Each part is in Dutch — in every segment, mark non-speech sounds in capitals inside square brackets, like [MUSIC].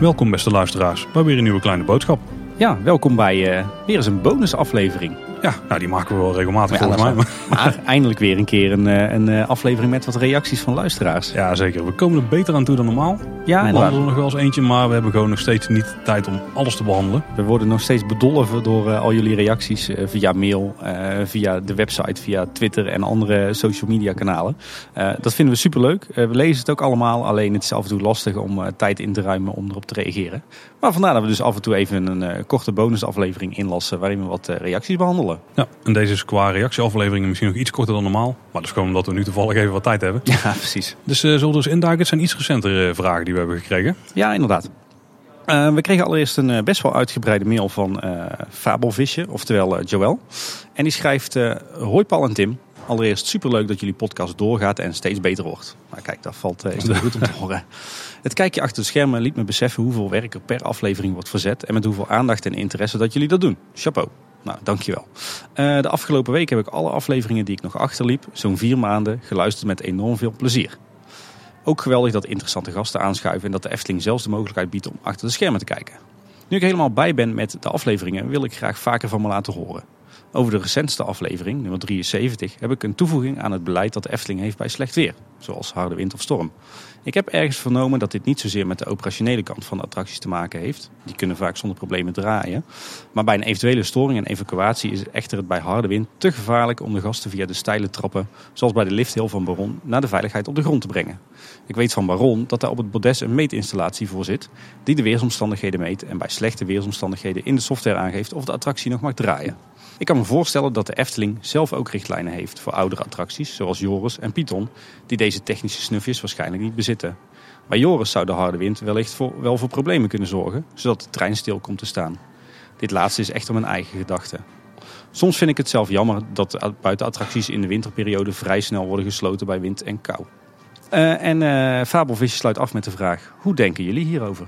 Welkom beste luisteraars bij weer een nieuwe kleine boodschap. Ja, welkom bij uh, weer eens een bonusaflevering. Ja, nou die maken we wel regelmatig Ja, volgens mij. Maar [LAUGHS] eindelijk weer een keer een, eh, een eh, aflevering met wat reacties van luisteraars. Ja, zeker. We komen er beter aan toe dan normaal. Ja, we behandelen nog wel eens eentje, maar we hebben gewoon nog steeds niet de tijd om alles te behandelen. We worden nog steeds bedolven door eh, al jullie reacties via mail, via de website, via Twitter en andere social media kanalen. Dat vinden we superleuk. We lezen het ook allemaal, alleen het is af en toe lastig om tijd in te ruimen om erop te reageren. Maar vandaar dat we dus af en toe even een korte bonusaflevering inlassen waarin we wat reacties behandelen. Ja, en deze is qua reactieafleveringen misschien nog iets korter dan normaal. Maar dat is gewoon omdat we nu toevallig even wat tijd hebben. [LAUGHS] Ja, precies. Dus eh, zullen we eens induiken? Het zijn iets recentere eh, vragen die we hebben gekregen. Ja, inderdaad. Eh, we kregen allereerst een best wel uitgebreide mail van Fabelvisje, oftewel Joël. En die schrijft, hoi Paul en Tim. Allereerst superleuk dat jullie podcast doorgaat en steeds beter wordt. Maar kijk, dat valt is goed om te [LAUGHS] horen. Het kijkje achter de schermen liet me beseffen hoeveel werk er per aflevering wordt verzet. En met hoeveel aandacht en interesse dat jullie dat doen. Chapeau. Nou, dankjewel. Eh de afgelopen week heb ik alle afleveringen die ik nog achterliep, zo'n vier maanden, geluisterd met enorm veel plezier. Ook geweldig dat interessante gasten aanschuiven en dat de Efteling zelfs de mogelijkheid biedt om achter de schermen te kijken. Nu ik helemaal bij ben met de afleveringen, wil ik graag vaker van me laten horen. Over de recentste aflevering, nummer 73, heb ik een toevoeging aan het beleid dat de Efteling heeft bij slecht weer, zoals harde wind of storm. Ik heb ergens vernomen dat dit niet zozeer met de operationele kant van de attracties te maken heeft. Die kunnen vaak zonder problemen draaien. Maar bij een eventuele storing en evacuatie is echter het bij harde wind te gevaarlijk om de gasten via de steile trappen, zoals bij de lifthill van Baron, naar de veiligheid op de grond te brengen. Ik weet van Baron dat daar op het bordes een meetinstallatie voor zit die de weersomstandigheden meet en bij slechte weersomstandigheden in de software aangeeft of de attractie nog mag draaien. Ik kan me voorstellen dat de Efteling zelf ook richtlijnen heeft voor oudere attracties, zoals Joris en Python, die deze technische snufjes waarschijnlijk niet bezitten. Bij Joris zou de harde wind wellicht voor, wel voor problemen kunnen zorgen, zodat de trein stil komt te staan. Dit laatste is echter mijn eigen gedachte. Soms vind ik het zelf jammer dat de buitenattracties in de winterperiode vrij snel worden gesloten bij wind en kou. Eh, en eh Fabelvisje sluit af met de vraag: hoe denken jullie hierover?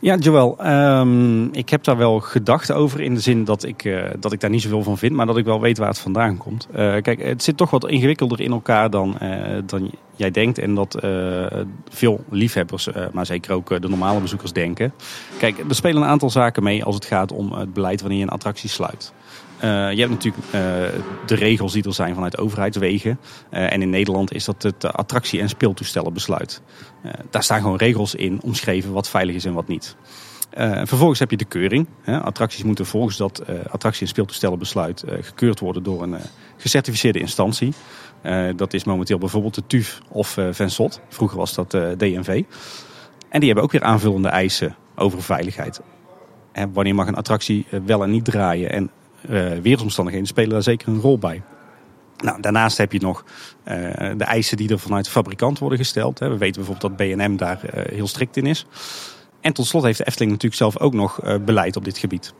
Ja, Joël, ehm, ik heb daar wel gedachten over in de zin dat ik, eh, dat ik daar niet zoveel van vind, maar dat ik wel weet waar het vandaan komt. Eh, kijk, het zit toch wat ingewikkelder in elkaar dan, eh, dan jij denkt en dat veel liefhebbers, maar zeker ook de normale bezoekers denken. Kijk, er spelen een aantal zaken mee als het gaat om het beleid wanneer je een attractie sluit. Eh, je hebt natuurlijk eh, de regels die er zijn vanuit overheidswegen. Eh, en in Nederland is dat het attractie- en speeltoestellenbesluit. Daar staan gewoon regels in omschreven wat veilig is en wat niet. Vervolgens heb je de keuring. Attracties moeten volgens dat attractie- en speeltoestellenbesluit gekeurd worden door een gecertificeerde instantie. Dat is momenteel bijvoorbeeld de TUF of Vensot. Vroeger was dat DNV. En die hebben ook weer aanvullende eisen over veiligheid. Wanneer mag een attractie wel en niet draaien? En weersomstandigheden spelen daar zeker een rol bij. Nou, daarnaast heb je nog eh, de eisen die er vanuit de fabrikant worden gesteld. We weten bijvoorbeeld dat B&M daar eh, heel strikt in is. En tot slot heeft de Efteling natuurlijk zelf ook nog eh, beleid op dit gebied.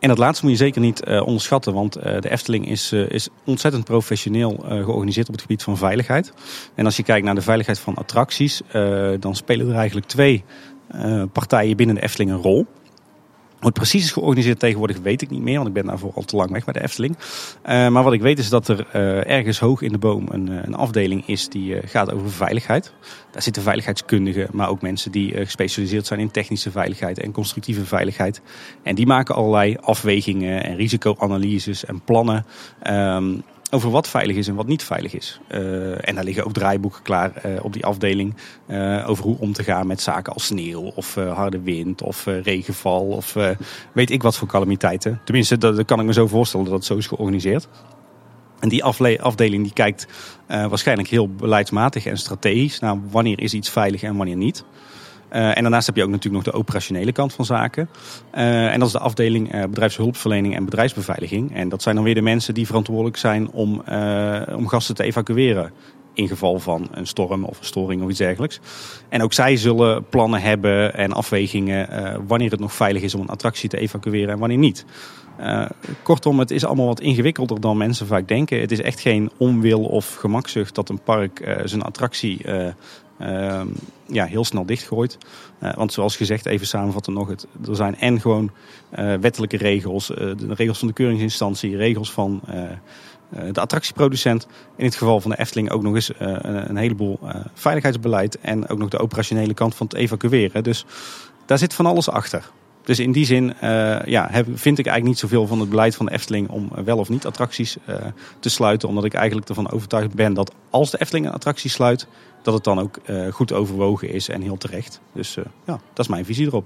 En dat laatste moet je zeker niet eh, onderschatten, want eh, de Efteling is, eh, is ontzettend professioneel eh, georganiseerd op het gebied van veiligheid. En als je kijkt naar de veiligheid van attracties, eh, dan spelen er eigenlijk twee eh, partijen binnen de Efteling een rol. Hoe het precies is georganiseerd tegenwoordig weet ik niet meer, want ik ben daarvoor al te lang weg bij de Efteling. Eh, maar wat ik weet is dat er eh, ergens hoog in de boom een, eh, een afdeling is die gaat over veiligheid. Daar zitten veiligheidskundigen, maar ook mensen die gespecialiseerd zijn in technische veiligheid en constructieve veiligheid. En die maken allerlei afwegingen en risicoanalyses en plannen. ehm, over wat veilig is en wat niet veilig is. Eh, en daar liggen ook draaiboeken klaar eh, op die afdeling eh, over hoe om te gaan met zaken als sneeuw of harde wind of regenval of weet ik wat voor calamiteiten. Tenminste, dat, kan ik me zo voorstellen dat het zo is georganiseerd. En die afdeling die kijkt waarschijnlijk heel beleidsmatig en strategisch naar wanneer is iets veilig en wanneer niet. Eh, en daarnaast heb je ook natuurlijk nog de operationele kant van zaken. Eh, en dat is de afdeling eh, bedrijfshulpverlening en bedrijfsbeveiliging. En dat zijn dan weer de mensen die verantwoordelijk zijn om, om gasten te evacueren. In geval van een storm of een storing of iets dergelijks. En ook zij zullen plannen hebben en afwegingen wanneer het nog veilig is om een attractie te evacueren en wanneer niet. Kortom, het is allemaal wat ingewikkelder dan mensen vaak denken. Het is echt geen onwil of gemakzucht dat een park zijn attractie eh, ehm, ja, heel snel dichtgooit. Eh, want zoals gezegd, even samenvatten nog, het, er zijn en gewoon eh, wettelijke regels, eh, de regels van de keuringsinstantie, regels van, de attractieproducent. In het geval van de Efteling ook nog eens een, een, heleboel veiligheidsbeleid. En ook nog de operationele kant van het evacueren. Dus daar zit van alles achter. Dus in die zin ja, heb, vind ik eigenlijk niet zoveel van het beleid van de Efteling om wel of niet attracties te sluiten. Omdat ik eigenlijk ervan overtuigd ben dat als de Efteling een attractie sluit, dat het dan ook goed overwogen is en heel terecht. Dus ja, dat is mijn visie erop.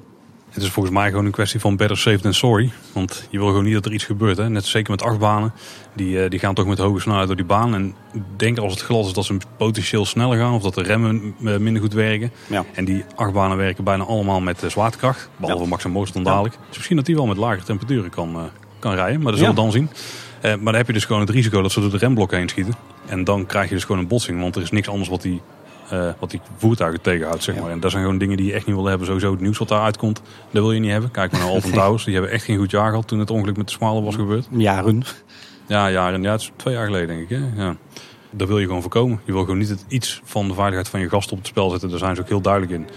Het is volgens mij gewoon een kwestie van better safe than sorry. Want je wil gewoon niet dat er iets gebeurt. Hè? Net zeker met achtbanen. Die, eh, die gaan toch met hoge snelheid door die baan. En denk als het glas is dat ze potentieel sneller gaan. Of dat de remmen eh, minder goed werken. Ja. En die achtbanen werken bijna allemaal met eh, zwaartekracht. Behalve ja. Max en Moos dan dadelijk. Dus misschien dat die wel met lagere temperaturen kan, kan rijden. Maar dat zullen we dan zien. maar dan heb je dus gewoon het risico dat ze door de remblokken heen schieten. En dan krijg je dus gewoon een botsing. Want er is niks anders wat die uh, wat die voertuigen tegenhoudt. Zeg maar. En dat zijn gewoon dingen die je echt niet wil hebben. Sowieso het nieuws wat daaruit komt, dat wil je niet hebben. Kijk maar naar [LAUGHS] Alphen Towers. Die hebben echt geen goed jaar gehad toen het ongeluk met de Smalen was gebeurd. Jaren. Ja, jaren. Ja, het is twee jaar geleden denk ik. Hè? Ja. Dat wil je gewoon voorkomen. Je wil gewoon niet het iets van de veiligheid van je gast op het spel zetten. Daar zijn ze ook heel duidelijk in.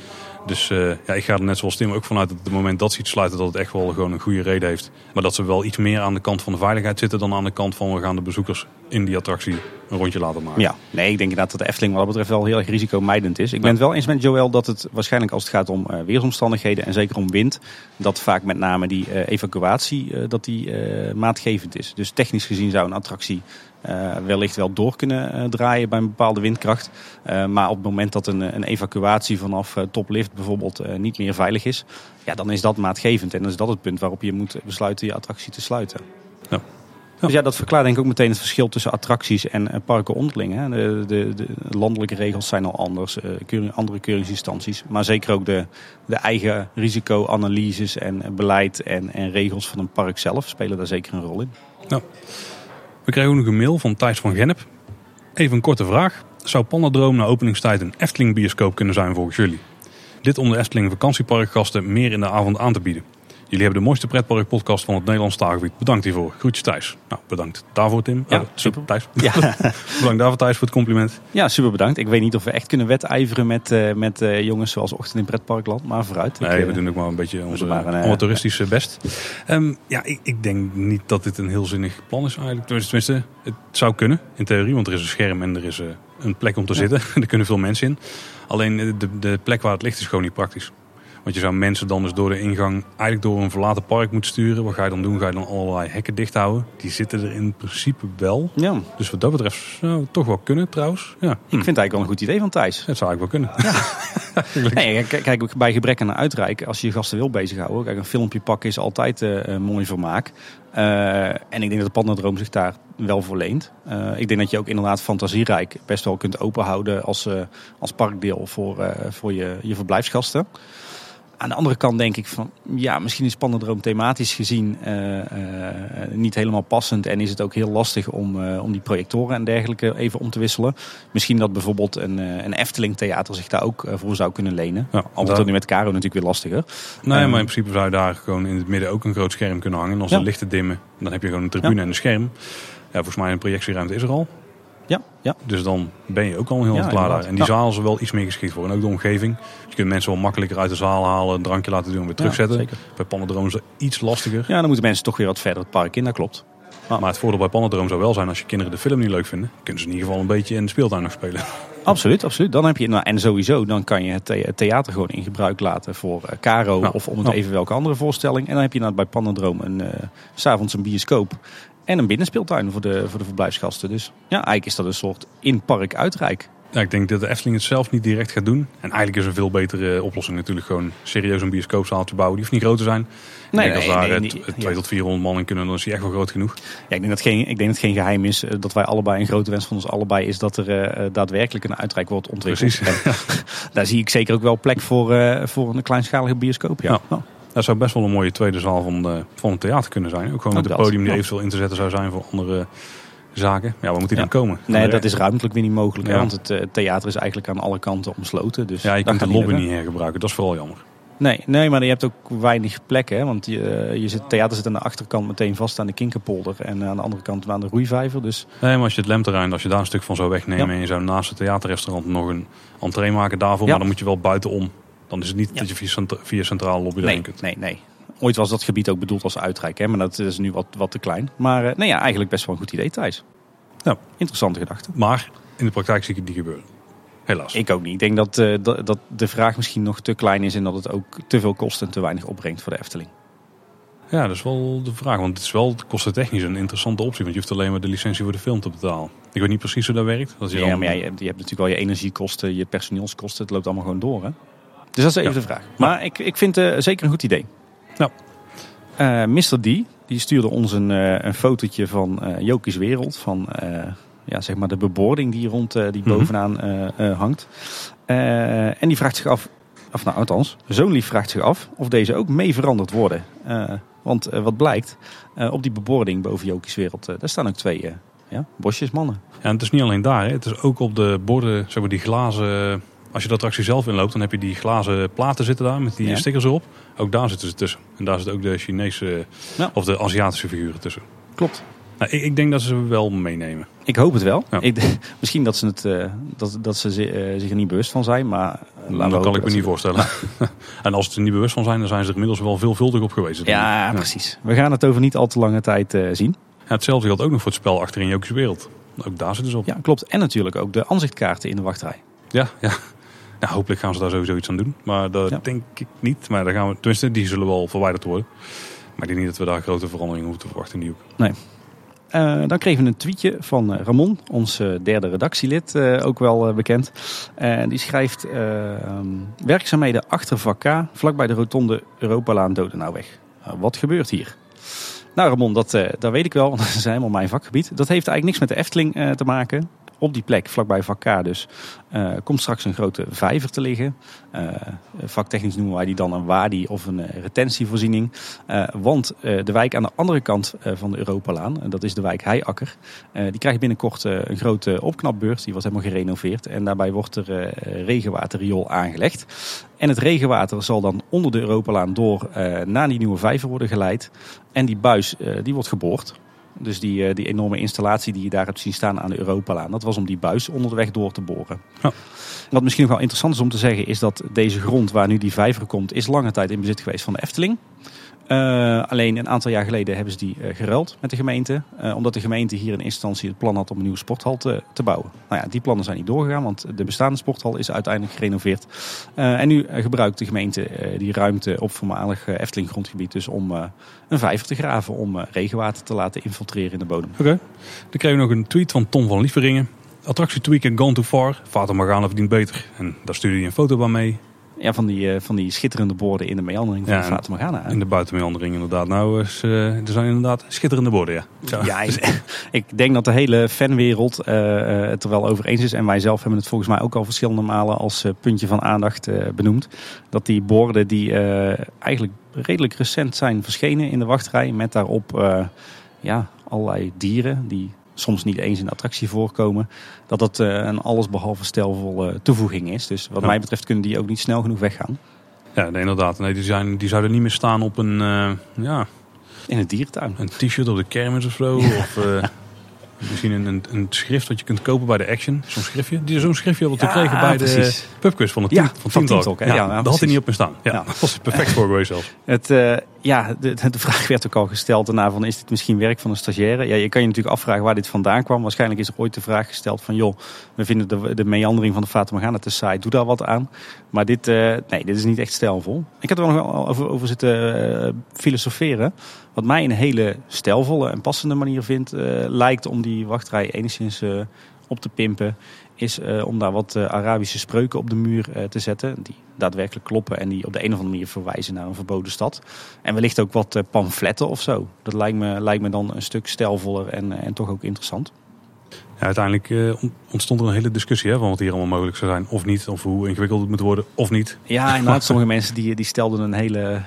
Dus uh, ja, ik ga er net zoals Tim ook vanuit dat het moment dat ze iets sluiten, dat het echt wel gewoon een goede reden heeft. Maar dat ze wel iets meer aan de kant van de veiligheid zitten dan aan de kant van we gaan de bezoekers in die attractie een rondje laten maken. Ja, nee, ik denk inderdaad dat de Efteling wat dat betreft wel heel erg risicomijdend is. Ik ben het wel eens met Joël dat het waarschijnlijk als het gaat om uh, weersomstandigheden en zeker om wind, dat vaak met name die uh, evacuatie dat die maatgevend is. Dus technisch gezien zou een attractie uh, wellicht wel door kunnen uh, draaien bij een bepaalde windkracht. Uh, maar op het moment dat een, een evacuatie vanaf toplift bijvoorbeeld niet meer veilig is, ja, dan is dat maatgevend. En dan is dat het punt waarop je moet besluiten je attractie te sluiten. Ja. Dus ja, dat verklaart denk ik ook meteen het verschil tussen attracties en parken onderling. Hè. De, de, de, landelijke regels zijn al anders, andere keuringsinstanties. Maar zeker ook de, de eigen risicoanalyses en beleid en, en regels van een park zelf spelen daar zeker een rol in. Ja. We kregen ook nog een mail van Thijs van Gennep. Even een korte vraag. Zou Pandadroom na openingstijd een Efteling bioscoop kunnen zijn volgens jullie? Dit om de Efteling vakantieparkgasten meer in de avond aan te bieden. Jullie hebben de mooiste pretparkpodcast van het Nederlands taalgebied. Bedankt hiervoor. Groetjes Thijs. Nou, bedankt daarvoor Tim. Ja, oh, super. Thijs. Ja. [LAUGHS] bedankt daarvoor Thijs voor het compliment. Ja, super bedankt. Ik weet niet of we echt kunnen wedijveren met, uh, met uh, jongens zoals Ochtend in Pretparkland. Maar vooruit. Nee, ik, we doen ook maar een beetje onze amateuristische best. Um, ja, ik, ik, denk niet dat dit een heel zinnig plan is eigenlijk. Tenminste, het zou kunnen in theorie. Want er is een scherm en er is een plek om te ja. zitten. [LAUGHS] er kunnen veel mensen in. Alleen de, de plek waar het ligt is gewoon niet praktisch. Want je zou mensen dan dus door de ingang eigenlijk door een verlaten park moeten sturen. Wat ga je dan doen? Ga je dan allerlei hekken dicht houden? Die zitten er in principe wel. Ja. Dus wat dat betreft zou het toch wel kunnen trouwens. Ja. Ik vind het eigenlijk wel een goed idee van Thijs. Dat zou eigenlijk wel kunnen. Ja. [LAUGHS] nee, kijk, bij gebrek aan uitreik, als je je gasten wil bezighouden. Kijk, een filmpje pakken is altijd uh, mooi vermaak. Uh, en ik denk dat de Pandadroom zich daar wel voor leent. Uh, ik denk dat je ook inderdaad fantasierijk best wel kunt openhouden als, als parkdeel voor, voor je, je verblijfsgasten. Aan de andere kant denk ik van, ja, misschien is Pandadroom thematisch gezien uh, uh, niet helemaal passend. En is het ook heel lastig om, uh, om die projectoren en dergelijke even om te wisselen. Misschien dat bijvoorbeeld een, een Efteling theater zich daar ook voor zou kunnen lenen. Ja, Al wordt nu met Caro natuurlijk weer lastiger. Nee, um, maar in principe zou je daar gewoon in het midden ook een groot scherm kunnen hangen. En als ja. de lichten dimmen, dan heb je gewoon een tribune ja. en een scherm. Ja, volgens mij een projectieruimte is er al. Ja, ja. Dus dan ben je ook al heel ja, klaar daar. En die zaal is er wel iets meer geschikt voor. En ook de omgeving. Je kunt mensen wel makkelijker uit de zaal halen, een drankje laten doen en weer terugzetten. Ja, bij Panadroom is het iets lastiger. Ja, dan moeten mensen toch weer wat verder het park in, dat klopt. Maar, maar het voordeel bij Panadroom zou wel zijn als je kinderen de film niet leuk vinden. Kunnen ze in ieder geval een beetje in de speeltuin nog spelen. [LAUGHS] Absoluut, absoluut. Dan heb je, nou, en sowieso, dan kan je het theater gewoon in gebruik laten voor uh, Caro ja. of om het ja. even welke andere voorstelling. En dan heb je nou bij Panadroom een, uh, s'avonds een bioscoop. En een binnenspeeltuin voor de, voor de verblijfsgasten. Dus ja, eigenlijk is dat een soort in-park uitrijk. Ja, ik denk dat de Efteling het zelf niet direct gaat doen. En eigenlijk is een veel betere oplossing natuurlijk gewoon serieus een bioscoopzaal te bouwen. Die hoeft niet groot te zijn. Nee, ik denk nee, als daar nee, 200 ja. tot 400 man in kunnen, dan is die echt wel groot genoeg. Ja, ik denk dat, geen, ik denk dat het geen geheim is dat wij allebei, een grote wens van ons allebei is dat er uh, daadwerkelijk een uitrijk wordt ontwikkeld. Precies. [LAUGHS] Daar zie ik zeker ook wel plek voor, uh, voor een kleinschalige bioscoop. Ja. ja. Dat zou best wel een mooie tweede zaal van, van het theater kunnen zijn. Ook gewoon met een podium die eventueel in te zetten zou zijn voor andere zaken. Ja, waar moet die ja. dan komen? Nee, dat is ruimtelijk weer niet mogelijk. Ja. Want het uh, theater is eigenlijk aan alle kanten omsloten. Dus ja, je kunt de lobby niet hergebruiken. Dat is vooral jammer. Nee, nee, maar je hebt ook weinig plekken. Hè? Want je, je zit, theater zit aan de achterkant meteen vast aan de Kinkerpolder. En aan de andere kant aan de Roeivijver. Dus... Nee, maar als je het Lemterrein, als je daar een stuk van zou wegnemen... Ja. en je zou naast het theaterrestaurant nog een entree maken daarvoor... maar dan moet je wel buitenom. Dan is het niet dat je via, centra via centraal lobby nee. Nee, nee. Ooit was dat gebied ook bedoeld als uitrijk, hè? maar dat is nu wat, wat te klein. Maar uh, nee, ja, eigenlijk best wel een goed idee, Thijs. Ja. Interessante gedachte. Maar in de praktijk zie ik het niet gebeuren. Helaas. Ik ook niet. Ik denk dat, eh, dat, dat de vraag misschien nog te klein is en dat het ook te veel kost en te weinig opbrengt voor de Efteling. Ja, dat is wel de vraag. Want het is wel kostentechnisch een interessante optie. Want je hoeft alleen maar de licentie voor de film te betalen. Ik weet niet precies hoe dat werkt. Dat is Ja, dan- maar ja, je, hebt, je hebt natuurlijk al je energiekosten, je personeelskosten. Het loopt allemaal gewoon door. Hè? Dus dat is even Ja. de vraag. Maar ik, ik vind het zeker een goed idee. Ja. Eh, Mr. D, die stuurde ons een, eh, een fotootje van eh Jokies Wereld. Van eh, ja, zeg maar de bebording die rond eh, die Mhm. bovenaan eh, eh, hangt. Eh, en die vraagt zich af, of nou althans, zo'n lief vraagt zich af of deze ook mee veranderd worden. Eh, want eh, wat blijkt, eh, op die bebording boven Jokies Wereld, eh, daar staan ook twee eh, ja, bosjes mannen. Ja, en het is niet alleen daar. Hè. Het is ook op de borden, zeg maar die glazen... Als je de attractie zelf inloopt, dan heb je die glazen platen zitten daar met die Ja. stickers erop. Ook daar zitten ze tussen. En daar zitten ook de Chinese Ja. of de Aziatische figuren tussen. Klopt. Nou, ik, ik denk dat ze ze wel meenemen. Ik hoop het wel. Ja. Ik, [LAUGHS] misschien dat ze, het, eh, dat, dat ze eh, zich er niet bewust van zijn, maar laten we dat kan ik me niet voorstellen. [LAUGHS] en als ze er niet bewust van zijn, dan zijn ze er inmiddels wel veelvuldig op geweest. Ja, precies. We gaan het over niet al te lange tijd eh, zien. Ja, hetzelfde geldt ook nog voor het spel achterin Jokies Wereld. Ook daar zitten ze op. Ja, klopt. En natuurlijk ook de aanzichtkaarten in de wachtrij. Ja, ja. Nou, hopelijk gaan ze daar sowieso iets aan doen. Maar dat Ja. denk ik niet. Maar daar gaan we, tenminste, die zullen wel verwijderd worden. Maar ik denk niet dat we daar grote veranderingen hoeven te verwachten in die hoek. Eh, dan kregen we een tweetje van eh, Ramon, ons eh, derde redactielid, ook wel bekend. Die schrijft eh, ehm, werkzaamheden achter vak K, vlakbij de rotonde Europalaan Dodenauweg. Uh, wat gebeurt hier? Nou Ramon, dat, dat weet ik wel, [LAUGHS] want dat is helemaal mijn vakgebied. Dat heeft eigenlijk niks met de Efteling te maken. Op die plek, vlakbij vak dus, eh, komt straks een grote vijver te liggen. Eh, vaktechnisch noemen wij die dan een wadi of een eh, retentievoorziening. Want de wijk aan de andere kant van de Europalaan, en dat is de wijk Heiakker, die krijgt binnenkort een grote opknapbeurt. Die wordt helemaal gerenoveerd en daarbij wordt er regenwaterriool aangelegd. En het regenwater zal dan onder de Europalaan door naar die nieuwe vijver worden geleid. En die buis die wordt geboord. Dus die, eh, die enorme installatie die je daar hebt zien staan aan de Europalaan, dat was om die buis onder de weg door te boren. Wat misschien nog wel interessant is om te zeggen, is dat deze grond waar nu die vijver komt, is lange tijd in bezit geweest van de Efteling. Eh, alleen een aantal jaar geleden hebben ze die eh, geruild met de gemeente. eh, omdat de gemeente hier in instantie het plan had om een nieuwe sporthal te, te bouwen. Nou ja, die plannen zijn niet doorgegaan, want de bestaande sporthal is uiteindelijk gerenoveerd. En nu gebruikt de gemeente die ruimte op voormalig Efteling grondgebied dus om een vijver te graven. Om regenwater te laten infiltreren in de bodem. Oké. Dan kregen we nog een tweet van Tom van Lieveringen. Attractie tweaken gone too far. Vater Morgana verdient beter. En daar stuurde hij een foto bij mee. Ja, van die, eh, van die schitterende borden in de meandering van Ja, de Fata Morgana. hè? In de buitenmeandering inderdaad. Nou, is, eh, er zijn inderdaad schitterende borden, ja. Zo. Ja, ik, [LAUGHS] [LAUGHS] ik denk dat de hele fanwereld eh, eh, het er wel over eens is. En wij zelf hebben het volgens mij ook al verschillende malen als eh, puntje van aandacht eh, benoemd. Dat die borden die eh, eigenlijk redelijk recent zijn verschenen in de wachtrij. Met daarop eh, ja, allerlei dieren die soms niet eens in de attractie voorkomen. Dat dat eh, een allesbehalve stijlvolle toevoeging is. Dus wat Ja. mij betreft kunnen die ook niet snel genoeg weggaan. Ja, nee, inderdaad. Nee, die, zijn, die zouden niet meer staan op een, eh, ja, In een dierentuin. een t-shirt op de kermis of zo. Of eh, [LAUGHS] misschien een, een, een schrift wat je kunt kopen bij de Action. Zo'n schriftje. Die zo'n schriftje wat we Ja, kregen bij de pubquiz van de Ja, Team, van van Team Talk. Talk? Ja, daar had hij niet op in staan. Ja. Dat was perfect voor geweest zelfs. Het, eh, ja, de, de vraag werd ook al gesteld daarna van is dit misschien werk van een stagiaire? Ja, je kan je natuurlijk afvragen waar dit vandaan kwam. Waarschijnlijk is er ooit de vraag gesteld van joh, we vinden de, de meandering van de Fata Morgana te saai, doe daar wat aan. Maar dit, eh, nee, dit is niet echt stijlvol. Ik heb er nog wel over, over zitten eh, filosoferen. Wat mij een hele stijlvolle en passende manier vindt, eh, lijkt om die wachtrij enigszins op te pimpen, is eh, om daar wat eh, Arabische spreuken op de muur eh, te zetten. Die daadwerkelijk kloppen en die op de een of andere manier verwijzen naar een verboden stad. En wellicht ook wat pamfletten of zo. Dat lijkt me, lijkt me dan een stuk stijlvoller en, en toch ook interessant. Ja, uiteindelijk on- ontstond er een hele discussie hè, van wat hier allemaal mogelijk zou zijn of niet. Of hoe ingewikkeld het moet worden of niet. Ja, inderdaad. [LAUGHS] Sommige mensen die, die stelden een hele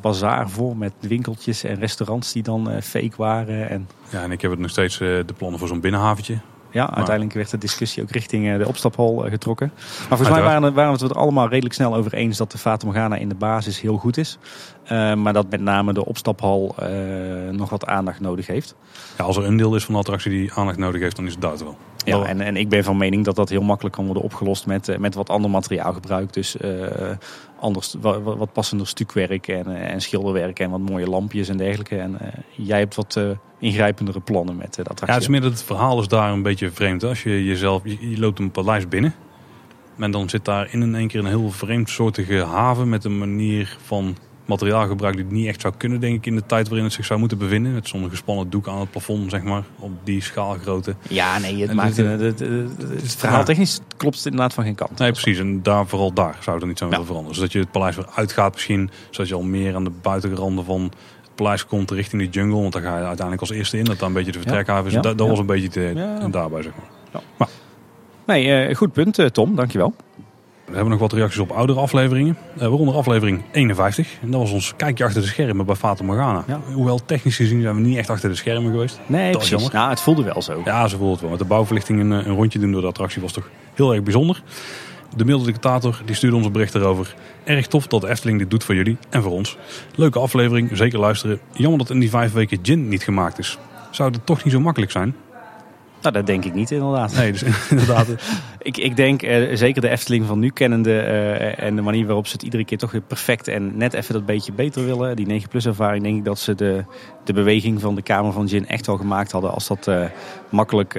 bazaar voor met winkeltjes en restaurants die dan eh, fake waren. En Ja, en ik heb het nog steeds de plannen voor zo'n binnenhaventje. Ja, uiteindelijk werd de discussie ook richting eh, de opstaphal eh, getrokken. Maar volgens mij waren, waren we het allemaal redelijk snel over eens dat de Fata Morgana in de basis heel goed is. Eh, maar dat met name de opstaphal nog wat aandacht nodig heeft. Ja, als er een deel is van de attractie die aandacht nodig heeft, dan is het dat wel. Ja, en, en ik ben van mening dat dat heel makkelijk kan worden opgelost met, eh, met wat ander materiaalgebruik. Dus uh, anders, wat, wat, passender stukwerk en, en schilderwerk en wat mooie lampjes en dergelijke. En jij hebt wat ingrijpendere plannen met attractie. Ja, het is meer dat het verhaal is daar een beetje vreemd. Als je jezelf, je, je loopt een paleis binnen. En dan zit daar in één keer een heel vreemdsoortige haven met een manier van materiaalgebruik die het niet echt zou kunnen, denk ik, in de tijd waarin het zich zou moeten bevinden. Met zo'n gespannen doek aan het plafond, zeg maar, op die schaalgrootte. Ja, nee, het, maakt, het, het, het, verhaal technisch klopt het inderdaad van geen kant. Nee, precies. En daar, vooral daar zou er niet zo willen veranderen. Zodat je het paleis weer uitgaat misschien, zodat je al meer aan de buitenranden van het paleis komt richting de jungle. Want dan ga je uiteindelijk als eerste in, dat daar een beetje de vertrekhaven is. Ja, dat, was een beetje te, daarbij, zeg maar. maar. Nee, goed punt, Tom. Dankjewel. We hebben nog wat reacties op oudere afleveringen. Uh, waaronder aflevering 51. En dat was ons kijkje achter de schermen bij Fata Morgana. Hoewel technisch gezien zijn we niet echt achter de schermen geweest. Nee, dat precies. Ja, het voelde wel zo. Ja, ze voelde het wel. Met de bouwverlichting een, een rondje doen door de attractie was toch heel erg bijzonder. De milde dictator die stuurde ons een bericht erover. Erg tof dat de Efteling dit doet voor jullie en voor ons. Leuke aflevering, zeker luisteren. Jammer dat in die vijf weken gin niet gemaakt is. Zou het toch niet zo makkelijk zijn? Nou, dat denk ik niet inderdaad. Nee, dus [LAUGHS] inderdaad. ik, ik denk eh, zeker de Efteling van nu kennende uh, en de manier waarop ze het iedere keer toch weer perfect en net even dat beetje beter willen. Die 9 plus ervaring denk ik dat ze de, de beweging van de Kamer van Gin echt wel gemaakt hadden als dat uh, makkelijk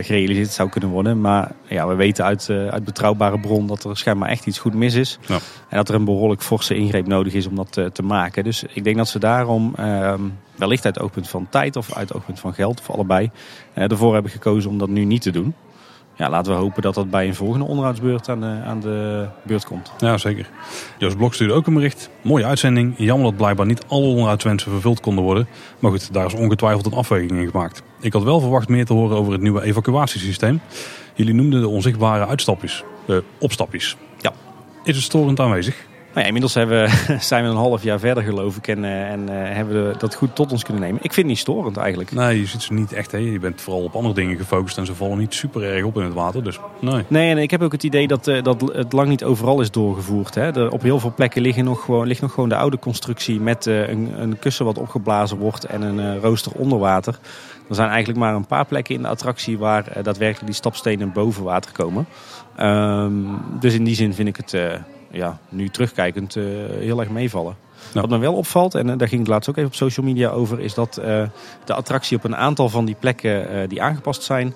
gerealiseerd zou kunnen worden. Maar ja, we weten uit, uit betrouwbare bron dat er schijnbaar echt iets goed mis is. Ja. En dat er een behoorlijk forse ingreep nodig is om dat te maken. Dus ik denk dat ze daarom ehm, wellicht uit oogpunt van tijd of uit oogpunt van geld of allebei ervoor hebben gekozen om dat nu niet te doen ja, laten we hopen dat dat bij een volgende onderhoudsbeurt aan de, aan de beurt komt. Ja, zeker. Joost Blok stuurde ook een bericht. Mooie uitzending. Jammer dat blijkbaar niet alle onderhoudswensen vervuld konden worden. Maar goed, daar is ongetwijfeld een afweging in gemaakt. Ik had wel verwacht meer te horen over het nieuwe evacuatiesysteem. Jullie noemden de onzichtbare uitstapjes. De opstapjes. Ja. Is het storend aanwezig? Nou ja, inmiddels hebben, [LAUGHS] zijn we een half jaar verder geloof ik en, uh, en uh, hebben we dat goed tot ons kunnen nemen. Ik vind het niet storend eigenlijk. Nee, je ziet ze niet echt. Hè. Je bent vooral op andere dingen gefocust en ze vallen niet super erg op in het water. Dus nee. Nee, en ik heb ook het idee dat, uh, dat het lang niet overal is doorgevoerd. Hè. Er, op heel veel plekken liggen nog gewoon, ligt nog gewoon de oude constructie met een, een kussen wat opgeblazen wordt en een rooster onder water. Er zijn eigenlijk maar een paar plekken in de attractie waar daadwerkelijk die stapstenen boven water komen. Um, dus in die zin vind ik het ja, nu terugkijkend uh, heel erg meevallen. Wat me wel opvalt, en uh, daar ging het laatst ook even op social media over, is dat uh, de attractie op een aantal van die plekken die aangepast zijn,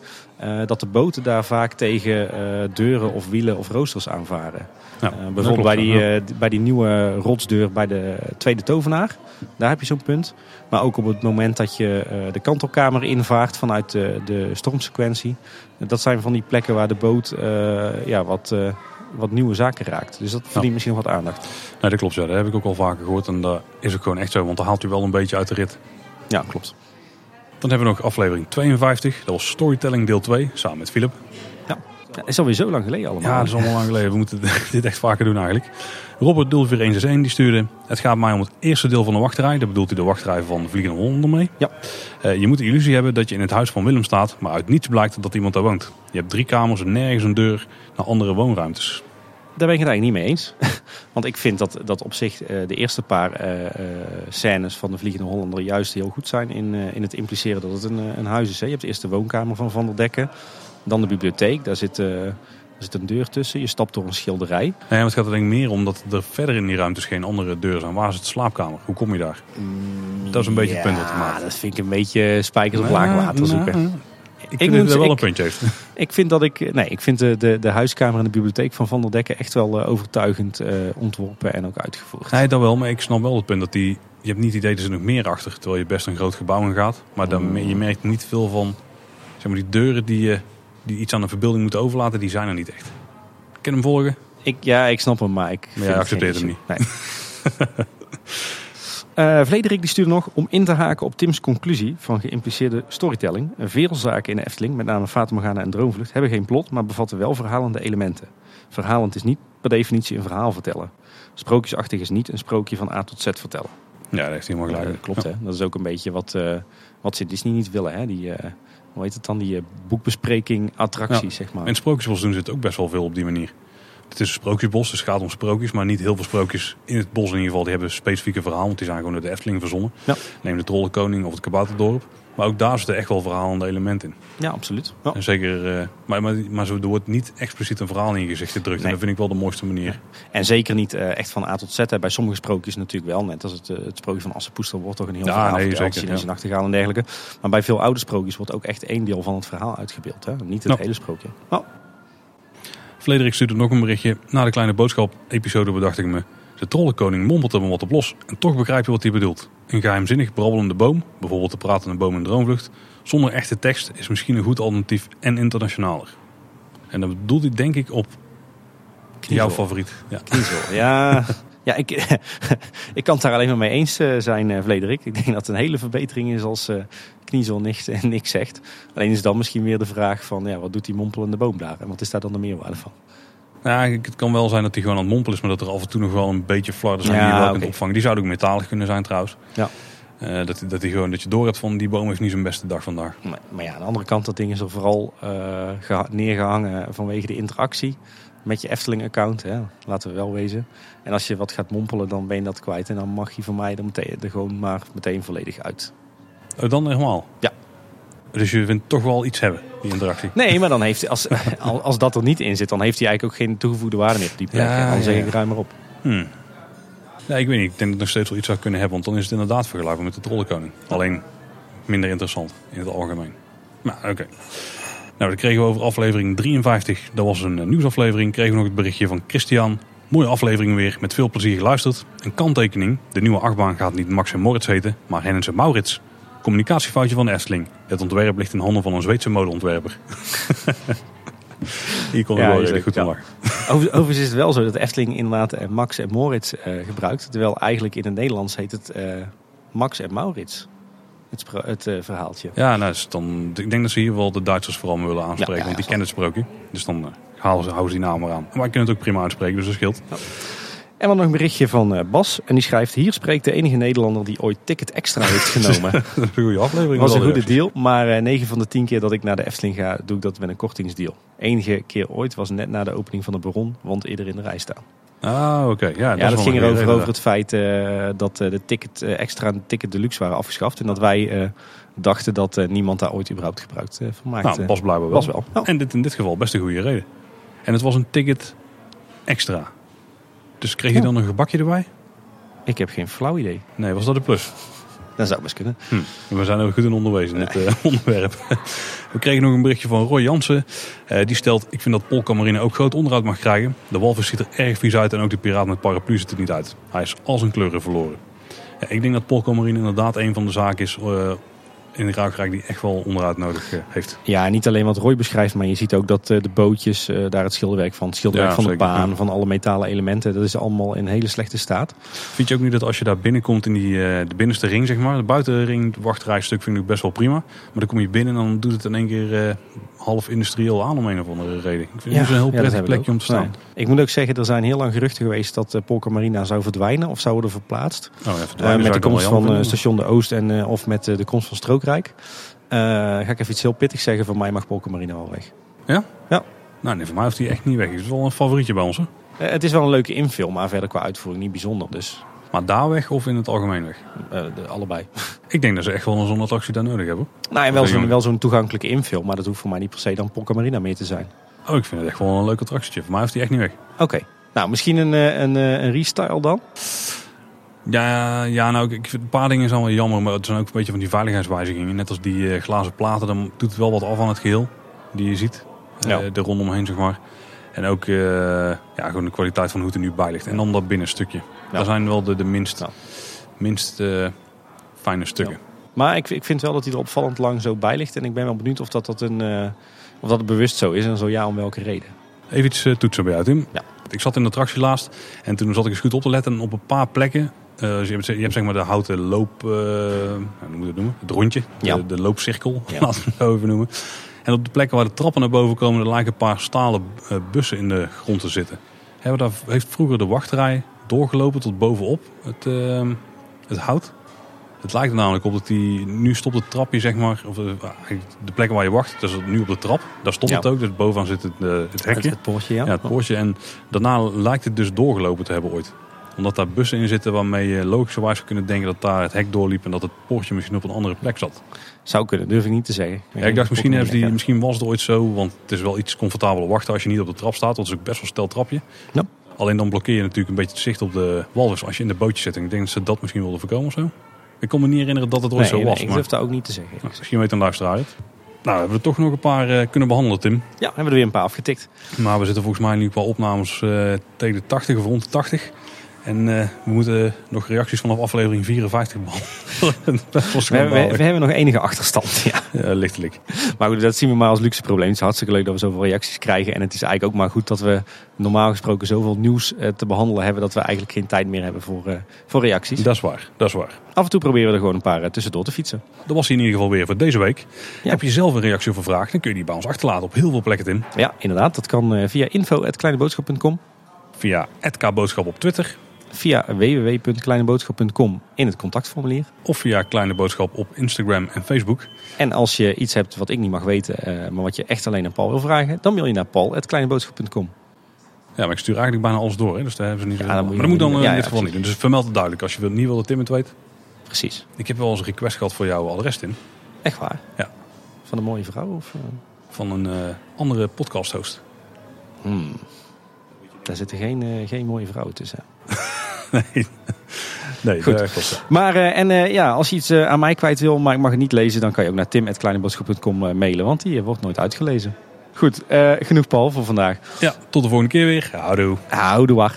dat de boten daar vaak tegen deuren of wielen of roosters aanvaren. Ja, bijvoorbeeld bij, die, bij die nieuwe rotsdeur bij de Tweede Tovenaar, daar heb je zo'n punt. Maar ook op het moment dat je de kantelkamer invaart vanuit de, de stormsequentie. Dat zijn van die plekken waar de boot ja, wat wat nieuwe zaken raakt. Dus dat verdient misschien nog wat aandacht. Nee, dat klopt. Ja. Dat heb ik ook al vaker gehoord. En dat is ook gewoon echt zo. Want dan haalt u wel een beetje uit de rit. Ja, klopt. Dan hebben we nog aflevering 52. Dat was Storytelling deel 2. Samen met Philip. Ja, dat is alweer zo lang geleden allemaal. Ja, dat is allemaal lang geleden. We moeten [LAUGHS] dit echt vaker doen eigenlijk. Robert 04161 die stuurde... Het gaat mij om het eerste deel van de wachtrij. Dat bedoelt hij de wachtrij van Vliegende Hollander mee. Ja. Uh, je moet de illusie hebben dat je in het huis van Willem staat... maar uit niets blijkt dat iemand daar woont. Je hebt drie kamers en nergens een deur naar andere woonruimtes. Daar ben ik het eigenlijk niet mee eens. [LAUGHS] Want ik vind dat, dat op zich uh, de eerste paar uh, scènes van de Vliegende Hollander juist heel goed zijn in, in het impliceren dat het een, een huis is. Hè. Je hebt eerst de woonkamer van Van der Dekken, dan de bibliotheek. Daar zit, er zit een deur tussen. Je stapt door een schilderij. Nee, maar het gaat er denk ik meer om dat er verder in die ruimtes geen andere deuren zijn. Waar is het slaapkamer? Hoe kom je daar? Mm, dat is een beetje het punt je maakt. dat vind ik een beetje spijkers op laag water zoeken ik, ik vind dat wel een puntje heeft. [LAUGHS] Ik vind dat ik, nee, ik vind de, de, de huiskamer en de bibliotheek van Van der Dekken echt wel uh, overtuigend uh, ontworpen en ook uitgevoerd. Nee, dat wel, maar ik snap wel het punt dat die, je hebt niet het idee dat er nog meer achter, terwijl je best een groot gebouw in gaat. Maar dan, mm. je merkt niet veel van, zeg maar, die deuren die, uh, die iets aan de verbeelding moeten overlaten, die zijn er niet echt. Ken hem volgen? Ik, ja, ik snap hem, maar ik. Ja, accepteert hem niet. Nee. [LAUGHS] Uh, Vlederik die stuurde nog om in te haken op Tim's conclusie van geïmpliceerde storytelling. Veel zaken in de Efteling, met name Fata Morgana en Droomvlucht, hebben geen plot, maar bevatten wel verhalende elementen. Verhalend is niet per definitie een verhaal vertellen. Sprookjesachtig is niet een sprookje van A tot Z vertellen. Ja, dat heeft hij helemaal gelijk. Uh, klopt, hè? Dat is ook een beetje wat, uh, wat ze Disney niet willen. Hè? Die, hoe heet het dan? Die boekbespreking, attracties, zeg maar. En Sprookjesbos doen ze het ook best wel veel op die manier. Het is een sprookjesbos, dus het gaat om sprookjes, maar niet heel veel sprookjes in het bos in ieder geval. Die hebben specifieke verhaal, want die zijn gewoon door de Efteling verzonnen. Ja. Neem de Trollenkoning of het Kabouterdorp. Maar ook daar zitten echt wel verhalende elementen in. Ja, absoluut. Ja. En zeker, uh, maar, maar, maar zo, er wordt niet expliciet een verhaal in je gezicht gedrukt. Nee. En dat vind ik wel de mooiste manier. En zeker niet uh, echt van A tot Z. Bij sommige sprookjes natuurlijk wel. Net als het, uh, het sprookje van Assepoester wordt toch een heel ja, verhaal. Nee, zeker, ja. nachtegaal en dergelijke. Maar bij veel oude sprookjes wordt ook echt één deel van het verhaal uitgebeeld. Hè? Niet het hele sprookje. Oh. Frederik stuurde nog een berichtje. Na de kleine boodschap episode bedacht ik me... De trollenkoning mompelt hem wat op los en toch begrijp je wat hij bedoelt. Een geheimzinnig brabbelende boom, bijvoorbeeld de pratende boom in Droomvlucht, zonder echte tekst is misschien een goed alternatief en internationaler. En dan bedoelt hij denk ik op jouw favoriet. Ja, ja, [LAUGHS] ja ik, [LAUGHS] ik kan het daar alleen maar mee eens eh, zijn, uh, Frederik. Ik denk dat het een hele verbetering is als uh, Kniezel niks, niks zegt. Alleen is dan misschien weer de vraag van, ja, wat doet die mompelende boom daar? En wat is daar dan de meerwaarde van? Ja, het kan wel zijn dat hij gewoon aan het mompelen is, maar dat er af en toe nog wel een beetje flarden zijn ja, die je wel kunt opvangen. Die zouden ook metalig kunnen zijn trouwens. Ja. Uh, dat, dat, hij gewoon, dat je door hebt van die boom heeft niet zijn beste dag vandaag. Maar, maar ja, aan de andere kant, dat ding is er vooral uh, neergehangen vanwege de interactie met je Efteling-account. Laten we wel wezen. En als je wat gaat mompelen, dan ben je dat kwijt. En dan mag je van mij er, meteen, er gewoon maar meteen volledig uit. Oh, dan helemaal? Ja. Dus je vindt toch wel iets hebben, die interactie? Nee, maar dan heeft als, als dat er niet in zit, dan heeft hij eigenlijk ook geen toegevoegde waarde meer op die plek. Ja, dan zeg ik ruim maar op. Hmm. Ja, ik weet niet. Ik denk dat het nog steeds wel iets zou kunnen hebben. Want dan is het inderdaad vergelijkbaar met de Trollenkoning. Alleen minder interessant in het algemeen. Maar oké. Nou, dat kregen we over aflevering 53. Dat was een nieuwsaflevering. Kregen we nog het berichtje van Christian. Mooie aflevering weer, met veel plezier geluisterd. Een kanttekening. De nieuwe achtbaan gaat niet Max en Moritz heten, maar Hennis en Maurits. Communicatiefoutje van de Efteling. Het ontwerp ligt in handen van een Zweedse modeontwerper. [LAUGHS] Hier kon ja, wel goed ja. Overigens is het wel zo dat Efteling inderdaad eh, Max en Moritz uh, gebruikt. Terwijl eigenlijk in het Nederlands heet het uh, Max en Maurits. Het, het uh, verhaaltje. Ja, nou, dus dan, ik denk dat ze hier wel de Duitsers vooral willen aanspreken. want die kennen het sprookje. Dus dan halen ze, houden ze die naam eraan. Maar ik kunnen het ook prima uitspreken, dus dat scheelt. En dan nog een berichtje van uh, Bas. En die schrijft: Hier spreekt de enige Nederlander die ooit Ticket Extra heeft [LAUGHS] genomen. dat is een goede aflevering. was een goede deal. Maar uh, eh, 9 van de 10 keer dat ik naar de Efteling ga, doe ik dat met een kortingsdeal. Enige keer ooit was net na de opening van de Baron, want eerder in de rij staan. Ah, oké. Ja, dat, ja, dat ging erover over het feit uh, dat de ticket extra en ticket deluxe waren afgeschaft. En dat wij dachten dat niemand daar ooit überhaupt gebruikt van maakte. Nou, Bas blijkbaar wel. wel. Oh. En dit, in dit geval best een goede reden. En het was een ticket extra. Dus kreeg je dan een gebakje erbij? Ik heb geen flauw idee. Nee, was dat een plus? Dat zou best kunnen. Hm. We zijn ook goed in onderwezen in dit uh, [LAUGHS] onderwerp. We kregen nog een berichtje van Roy Jansen. Uh, die stelt, ik vind dat Polka Marine ook groot onderhoud mag krijgen. De walvis ziet er erg vies uit en ook de piraat met paraplu ziet er niet uit. Hij is al zijn kleuren verloren. Ja, ik denk dat Polka Marine inderdaad een van de zaken is uh, in Rauwgrijk die echt wel onderhoud nodig eh, heeft. Ja, niet alleen wat Roy beschrijft, maar je ziet ook dat eh, de bootjes, eh, daar het schilderwerk van, het schilderwerk van de baan, van alle metalen elementen, dat is allemaal in hele slechte staat. Vind je ook niet dat als je daar binnenkomt in die, de binnenste ring, zeg maar, de buitenring, het wachtrijstuk vind ik best wel prima. Maar dan kom je binnen en dan doet het in één keer half industrieel aan om een of andere reden. Ik vind het een heel prettig plekje om te staan. Ik moet ook zeggen, er zijn heel lang geruchten geweest dat uh, Polka Marina zou verdwijnen of zou worden verplaatst. Oh, ja, met de komst van station de Oost en of met de komst van Strookrijk. Uh, ga ik even iets heel pittigs zeggen. Voor mij mag Polka Marina wel weg. Ja? Ja. Nou, nee, voor mij hoeft hij echt niet weg. Het is wel een favorietje bij ons. Hè? Uh, het is wel een leuke invul, maar verder qua uitvoering niet bijzonder. Dus. Maar daar weg of in het algemeen weg? Uh, de, allebei. [LAUGHS] Ik denk dat ze echt wel een zo'n attractie daar nodig hebben. Nou, en wel zo'n wel zo'n toegankelijke invul. Maar dat hoeft voor mij niet per se dan Polka Marina meer te zijn. Oh, ik vind het echt wel een leuk attractietje. Voor mij hoeft hij echt niet weg. Oké. Nou, misschien een, een, een restyle dan? Ja, ja nou, ik vind een paar dingen zijn wel jammer, maar het zijn ook een beetje van die veiligheidswijzigingen. Net als die uh, glazen platen, dan doet het wel wat af aan het geheel die je ziet. Uh, ja. De rondomheen, zeg maar. En ook uh, ja, gewoon de kwaliteit van hoe het er nu bij ligt. En dan dat binnenstukje. Ja. Dat zijn wel de, de minst, ja. minst fijne stukken. Maar ik, ik vind wel dat hij er opvallend lang zo bij ligt. En ik ben wel benieuwd of dat, dat, een, of dat bewust zo is. En zo ja, om welke reden. Even iets toetsen bij jou, Tim. Ja. Ik zat in de attractie laatst en toen zat ik eens goed op te letten. En op een paar plekken uh, je, hebt, je hebt zeg maar de houten loop, uh, hoe moet je het noemen? Het rondje, ja. de, de, loopcirkel, ja. [LAUGHS] laten we het zo even noemen. En op de plekken waar de trappen naar boven komen, er lijken een paar stalen uh, bussen in de grond te zitten. Hebben daar, heeft vroeger de wachtrij doorgelopen tot bovenop het, het hout. Het lijkt er namelijk op dat die, nu stopt het trapje zeg maar, of de plek waar je wacht, dat is nu op de trap. Daar stopt ja. het ook, dus bovenaan zit het, het hekje. Het, het poortje, ja. ja het poortje. En daarna lijkt het dus doorgelopen te hebben ooit. Omdat daar bussen in zitten waarmee je logischerwijs zou kunnen denken dat daar het hek doorliep en dat het poortje misschien op een andere plek zat. Zou kunnen, durf ik niet te zeggen. Ja, ik dacht misschien, hebben die, misschien was het ooit zo, want het is wel iets comfortabeler wachten als je niet op de trap staat. Dat is ook best wel stel trapje. Alleen dan blokkeer je natuurlijk een beetje het zicht op de walvis als je in de bootje zit. En ik denk dat ze dat misschien wilden voorkomen of zo. Ik kon me niet herinneren dat het ooit Nee, zo nee, was. ik maar durf dat ook niet te zeggen. nou, misschien weet een luisteraar het. Nou, we hebben er toch nog een paar eh, kunnen behandelen, Tim. Ja, hebben we er weer een paar afgetikt. Maar we zitten volgens mij nu qua opnames eh, tegen de 80 of rond de 80. En eh, we moeten nog reacties vanaf aflevering 54 behandelen. [LAUGHS] We, hebben- we, we hebben nog enige achterstand. Ja. Ja, lichtelijk. Maar goed, dat zien we maar als luxe probleem. Het is hartstikke leuk dat we zoveel reacties krijgen. En het is eigenlijk ook maar goed dat we normaal gesproken zoveel nieuws eh, te behandelen hebben. Dat we eigenlijk geen tijd meer hebben voor, eh, voor reacties. Dat is waar, dat is waar. Af en toe proberen we er gewoon een paar tussendoor te fietsen. Dat was hij in ieder geval weer voor deze week. Ja. Heb je zelf een reactie of een vraag, dan kun je die bij ons achterlaten op heel veel plekken, Tim. Ja, inderdaad. Dat kan via info.kleineboodschap.com. Via @kboodschap op Twitter Via www.kleineboodschap.com in het contactformulier. of via Kleine Boodschap op Instagram en Facebook. En als je iets hebt wat ik niet mag weten, eh, maar wat je echt alleen aan Paul wil vragen, dan mail je naar paul.kleineboodschap.com. Ja, maar ik stuur eigenlijk bijna alles door, hè, dus daar hebben ze niet zo Ja, Maar dat moet dan niet- eh, ja, in dit ja, geval niet doen. Dus vermeld het duidelijk als je niet wil dat Tim het weet. Precies. Ik heb wel eens een request gehad voor jouw adres, Tim. Echt waar? Ja. Van een mooie vrouw? Of, eh? Van een andere podcast host. Hmm. Daar zitten geen, geen mooie vrouwen tussen. [LAUGHS] [LAUGHS] Nee, nee Goed. dat Maar eh, en eh, ja, als je iets eh, aan mij kwijt wil, maar ik mag het niet lezen, dan kan je ook naar tim.kleineboodschap.com mailen, want die wordt nooit uitgelezen. Goed, genoeg Paul voor vandaag. Ja, tot de volgende keer weer. Houdoe. Houdoe.